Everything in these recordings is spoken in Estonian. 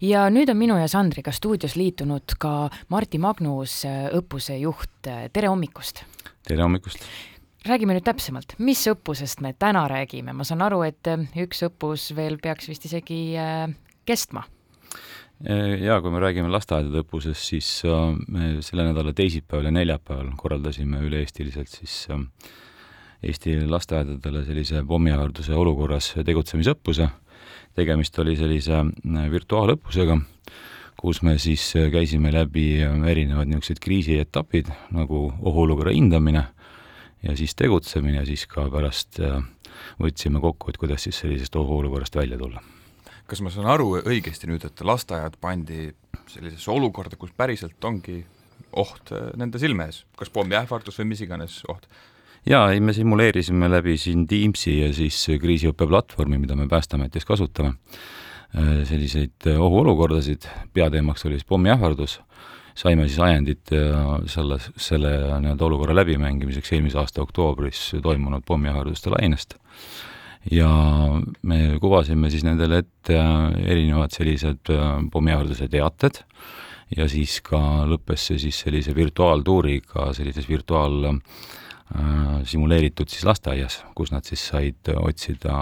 ja nüüd on minu ja Sandriga stuudios liitunud ka Martti Magnus, õppuse juht, tere hommikust! tere hommikust! räägime nüüd täpsemalt, mis õppusest me täna räägime, ma saan aru, et üks õppus veel peaks vist isegi äh, kestma? jaa, kui me räägime lasteaedade õppusest, siis äh, me selle nädala teisipäeval ja neljapäeval korraldasime üle-eestiliselt siis äh, Eesti lasteaedadele sellise pommiähvarduse olukorras tegutsemisõppuse tegemist oli sellise äh, virtuaalõppusega, kus me siis äh, käisime läbi äh, erinevad niisugused kriisietapid nagu ohuolukorra hindamine ja siis tegutsemine ja siis ka pärast võtsime kokku, et kuidas siis sellisest ohuolukorrast välja tulla. kas ma saan aru õigesti nüüd, et lasteaiad pandi sellisesse olukorda, kus päriselt ongi oht nende silme ees, kas pommiähvardus või mis iganes oht? Jaa, ei me simuleerisime läbi siin Teamsi ja siis kriisiõppeplatvormi, mida me Päästeametis kasutame, äh, selliseid äh, ohuolukordasid, peateemaks oli siis pommiähvardus, saime siis ajendit äh, selle, selle nii-öelda olukorra läbimängimiseks eelmise aasta oktoobris toimunud pommiähvarduste lainest. ja me kuvasime siis nendele ette erinevad sellised pommiähvarduse teated ja siis ka lõppes see siis sellise virtuaaltuuriga sellises virtuaal Äh, simuleeritud siis lasteaias, kus nad siis said otsida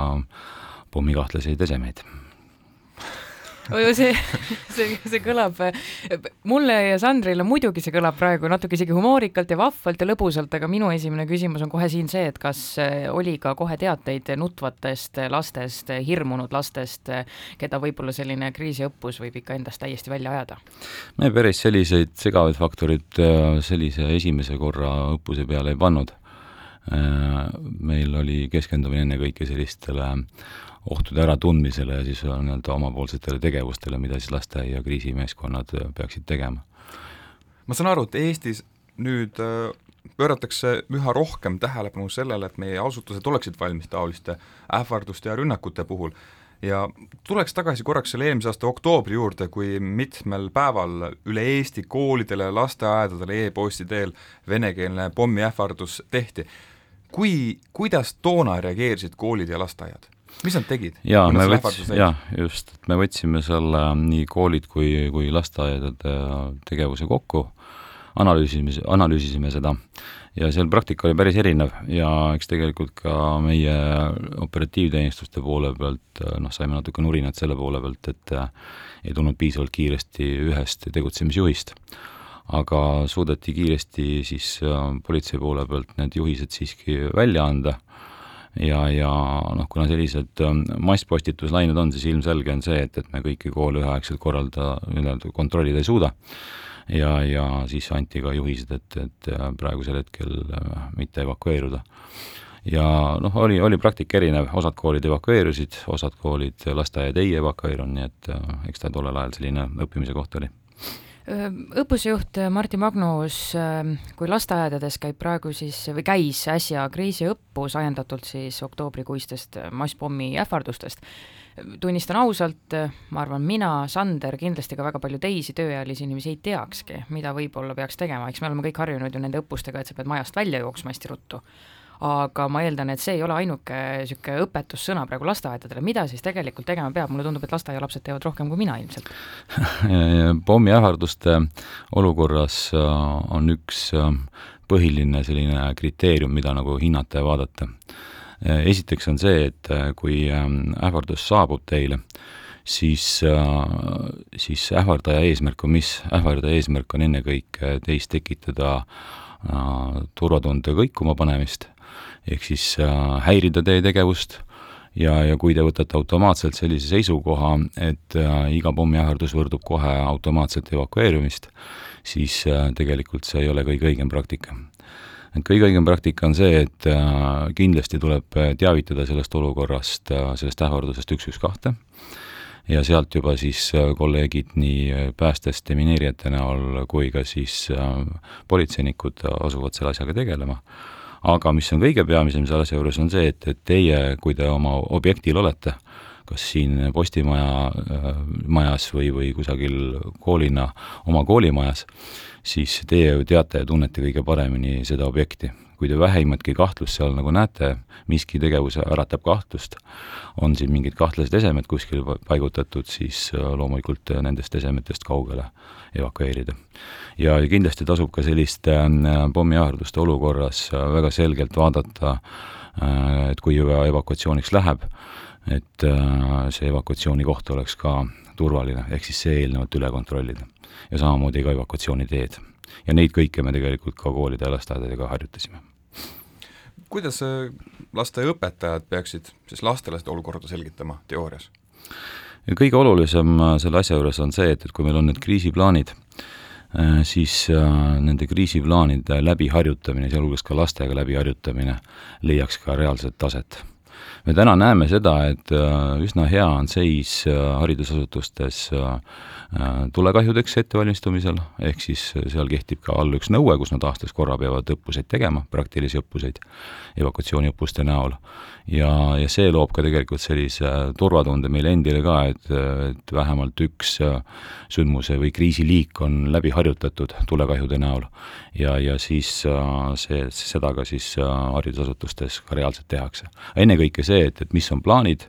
pommikahtlaseid esemeid see, see, see kõlab, mulle ja Sandrile muidugi see kõlab praegu natuke isegi humoorikalt ja vahvalt ja lõbusalt, aga minu esimene küsimus on kohe siin see, et kas oli ka kohe teateid nutvatest lastest, hirmunud lastest, keda võib-olla selline kriisiõppus võib ikka endast täiesti välja ajada? me päris selliseid segavaid faktorid äh, sellise esimese korra õppuse peale ei pannud Äh, meil oli keskendumine ennekõike sellistele ohtude äratundmisele ja siis nii-öelda omapoolsetele tegevustele, mida siis lasteaia kriisimeeskonnad äh, peaksid tegema. ma saan aru, et Eestis nüüd äh, pööratakse üha rohkem tähelepanu sellele, et meie asutused oleksid valmis taoliste ähvarduste ja rünnakute puhul ja tuleks tagasi korraks selle eelmise aasta oktoobri juurde, kui mitmel päeval üle Eesti koolidele lasteaedadele e-posti teel venekeelne pommiähvardus tehti kui, kuidas toona reageerisid koolid ja lasteaiad? mis nad tegid? jaa, me võts-, jaa, just, et me võtsime selle nii koolid kui, kui lasteaedade tegevuse kokku, analüüsime, analüüsisime seda. Ja seal praktika oli päris erinev. Ja eks tegelikult ka meie operatiivteenistuste poole pealt noh, saime natuke nurinat selle poole pealt, et ei tulnud piisavalt kiiresti ühest tegutsemisjuhist aga suudeti kiiresti siis äh, politsei poole pealt need juhised siiski välja anda ja, ja noh, kuna sellised äh, masspostituslained on, siis ilmselge on see, et, et me kõiki koole üheaegselt korralda, nii-öelda kontrollida ei suuda. ja, ja siis anti ka juhised, et, et äh, praegusel hetkel mitte evakueeruda. ja noh, oli, oli praktika erinev, osad koolid evakueerusid, osad koolid, lasteaiad ei evakueerunud, nii et eks ta tollel ajal selline õppimise koht oli õppusjuht Martti Magnus, kui lasteaedades käib praegu siis või käis äsja kriisiõppus ajendatult siis oktoobrikuistest masspommi ähvardustest, tunnistan ausalt, ma arvan, mina, Sander, kindlasti ka väga palju teisi tööealisi inimesi ei teakski, mida võib-olla peaks tegema, eks me oleme kõik harjunud ju nende õppustega, et sa pead majast välja jooksma hästi ruttu aga ma eeldan, et see ei ole ainuke niisugune õpetussõna praegu lasteaedadele, mida siis tegelikult tegema peab, mulle tundub, et lasteaialapsed teevad rohkem kui mina ilmselt pommiähvarduste olukorras äh, on üks äh, põhiline selline kriteerium, mida nagu hinnata ja vaadata. Äh, esiteks on see, et kui ähvardus saabub teile, siis, siis ähvardaja eesmärk on mis? ähvardaja eesmärk on ennekõike teis tekitada turvatunde kõikuma panemist ehk siis äh, häirida teie tegevust ja, ja kui te võtate automaatselt sellise seisukoha, et äh, iga pommiähvardus võrdub kohe automaatselt evakueerumist, siis äh, tegelikult see ei ole kõige õigem praktika. et kõige õigem praktika on see, et kindlasti tuleb teavitada sellest olukorrast, sellest ähvardusest üks, üks, kahte, ja sealt juba siis kolleegid nii päästest, demineerijate näol kui ka siis politseinikud asuvad selle asjaga tegelema aga mis on kõige peamisem selle asja juures, on see, et, et teie, kui te oma objektil olete, kas siin Postimaja majas või, või kusagil koolina oma koolimajas, siis teie ju teate ja tunnete kõige paremini seda objekti kui te vähimatki kahtlust seal nagu näete, miski tegevus äratab kahtlust, on siin mingid kahtlased esemed kuskil paigutatud, siis äh, loomulikult äh, nendest esemetest kaugele evakueerida. ja kindlasti tasub ka selliste äh, pommiähvarduste olukorras väga selgelt vaadata, et kui juba evakuatsiooniks läheb, et see evakuatsiooni koht oleks ka turvaline, ehk siis see eelnevalt üle kontrollida. ja samamoodi ka evakuatsiooniteed ja neid kõike me tegelikult ka koolide ja lasteaedadega harjutasime. kuidas äh, lasteaiaõpetajad peaksid siis lastele seda olukorda selgitama teoorias? kõige olulisem äh, selle asja juures on see, et, et kui meil on need kriisiplaanid, äh, siis nende kriisiplaanide läbiharjutamine, sealhulgas ka lastega läbiharjutamine, leiaks ka reaalset taset me täna näeme seda, et üsna hea on seis haridusasutustes tulekahjudeks ettevalmistumisel, ehk siis seal kehtib ka all üks nõue, kus nad aastas korra peavad õppuseid tegema, praktilisi õppuseid evakuatsiooniõppuste näol. ja, ja see loob ka tegelikult sellise turvatunde meile endile ka, et, et vähemalt üks sündmuse või kriisiliik on läbi harjutatud tulekahjude näol. ja, ja siis see, seda ka siis haridusasutustes ka reaalselt tehakse. ennekõike see, et, et mis on plaanid,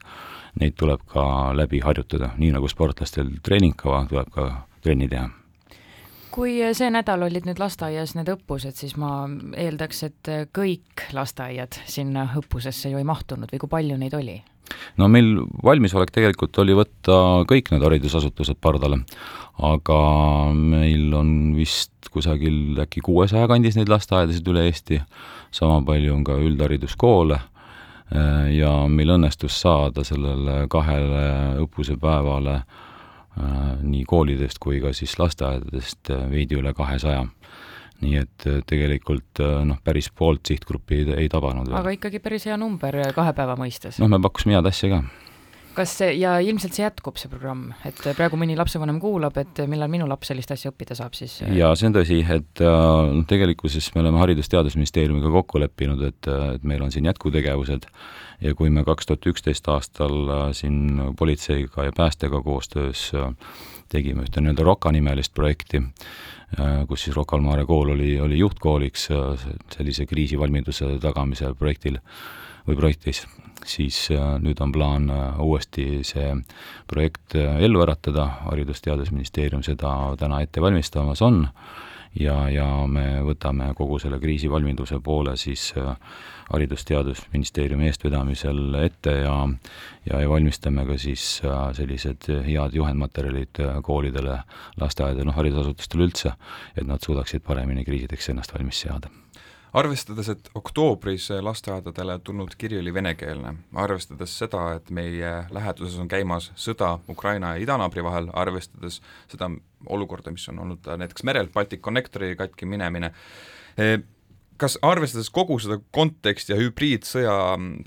neid tuleb ka läbi harjutada, nii nagu sportlastel treeningkava, tuleb ka trenni teha. Kui see nädal olid nüüd lasteaias need õppused, siis ma eeldaks, et kõik lasteaiad sinna õppusesse ju ei mahtunud või kui palju neid oli? no meil valmisolek tegelikult oli võtta kõik need haridusasutused pardale, aga meil on vist kusagil äkki kuuesaja kandis neid lasteaedasid üle Eesti, sama palju on ka üldhariduskoole ja meil õnnestus saada sellele kahele õppusepäevale äh, nii koolidest kui ka siis lasteaedadest äh, veidi üle kahesaja. nii et tegelikult noh, päris poolt sihtgruppi ei, ei tabanud. aga ikkagi päris hea number kahe päeva mõistes. noh, me pakkusime head asja ka kas see, ja ilmselt see jätkub, see programm, et praegu mõni lapsevanem kuulab, et millal minu laps sellist asja õppida saab, siis jaa, see on tõsi, et noh, tegelikkuses me oleme Haridus-Teadusministeeriumiga kokku leppinud, et, et meil on siin jätkutegevused. Ja kui me kaks tuhat üksteist aastal äh, siin politseiga ja päästega koostöös äh, tegime ühte nii-öelda ROKA nimelist projekti, kus siis Rocca al Mare kool oli, oli juhtkooliks sellise kriisivalmiduse tagamise projektil või projektis, siis äh, nüüd on plaan äh, uuesti see projekt äh, ellu äratada, Haridus-Teadusministeerium seda täna ette valmistamas on ja, ja me võtame kogu selle kriisivalmiduse poole siis Haridus-Teadusministeeriumi eestvedamisel ette ja ja, ja valmistame ka siis sellised head juhendmaterjalid koolidele, lasteaedadele, noh, haridusasutustele üldse, et nad suudaksid paremini kriisideks ennast valmis seada arvestades, et oktoobris lasteaedadele tulnud kiri oli venekeelne, arvestades seda, et meie läheduses on käimas sõda Ukraina ja idanaabri vahel, arvestades seda olukorda, mis on olnud näiteks merel, Baltic Connectori katki minemine, eh, kas arvestades kogu seda konteksti ja hübriidsõja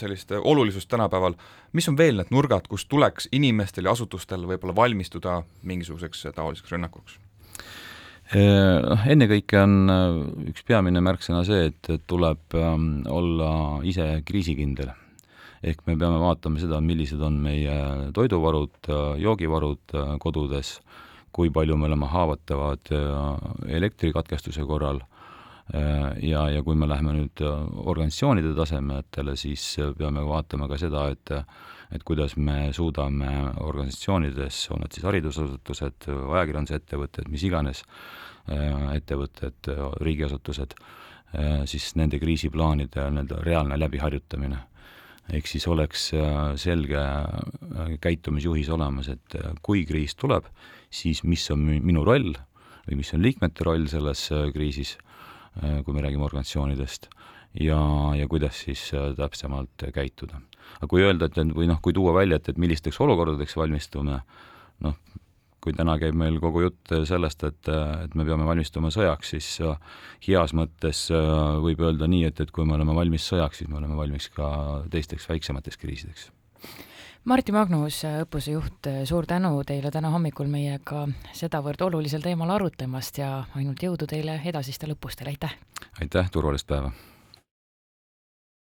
sellist olulisust tänapäeval, mis on veel need nurgad, kus tuleks inimestel ja asutustel võib-olla valmistuda mingisuguseks taoliseks rünnakuks? Noh, ennekõike on äh, üks peamine märksõna see, et tuleb ähm, olla ise kriisikindel. ehk me peame vaatama seda, millised on meie toiduvarud, äh, joogivarud kodudes, kui palju me oleme haavatavad elektrikatkestuse korral ja, ja kui me läheme nüüd organisatsioonide tasemetele, siis peame vaatama ka seda, et et kuidas me suudame organisatsioonides, on need siis haridusasutused, ajakirjandusettevõtted, mis iganes, Äh, ettevõtted, riigiasutused, äh, siis nende kriisiplaanide nii-öelda reaalne läbiharjutamine. ehk siis oleks äh, selge käitumisjuhis olemas, et kui kriis tuleb, siis mis on minu roll või mis on liikmete roll selles kriisis, kui me räägime organisatsioonidest, ja, ja kuidas siis täpsemalt käituda. aga kui öelda, et või noh, kui tuua välja, et, et millisteks olukordadeks valmistume, noh, kui täna käib meil kogu jutt sellest, et, et me peame valmistuma sõjaks, siis heas mõttes äh, võib öelda nii, et, et kui me oleme valmis sõjaks, siis me oleme valmis ka teisteks väiksemateks kriisideks. Martti Magnus, õppuse juht, suur tänu teile täna hommikul meiega sedavõrd olulisel teemal arutlemast ja ainult jõudu teile edasistel õppustel, aitäh! aitäh, turvalist päeva!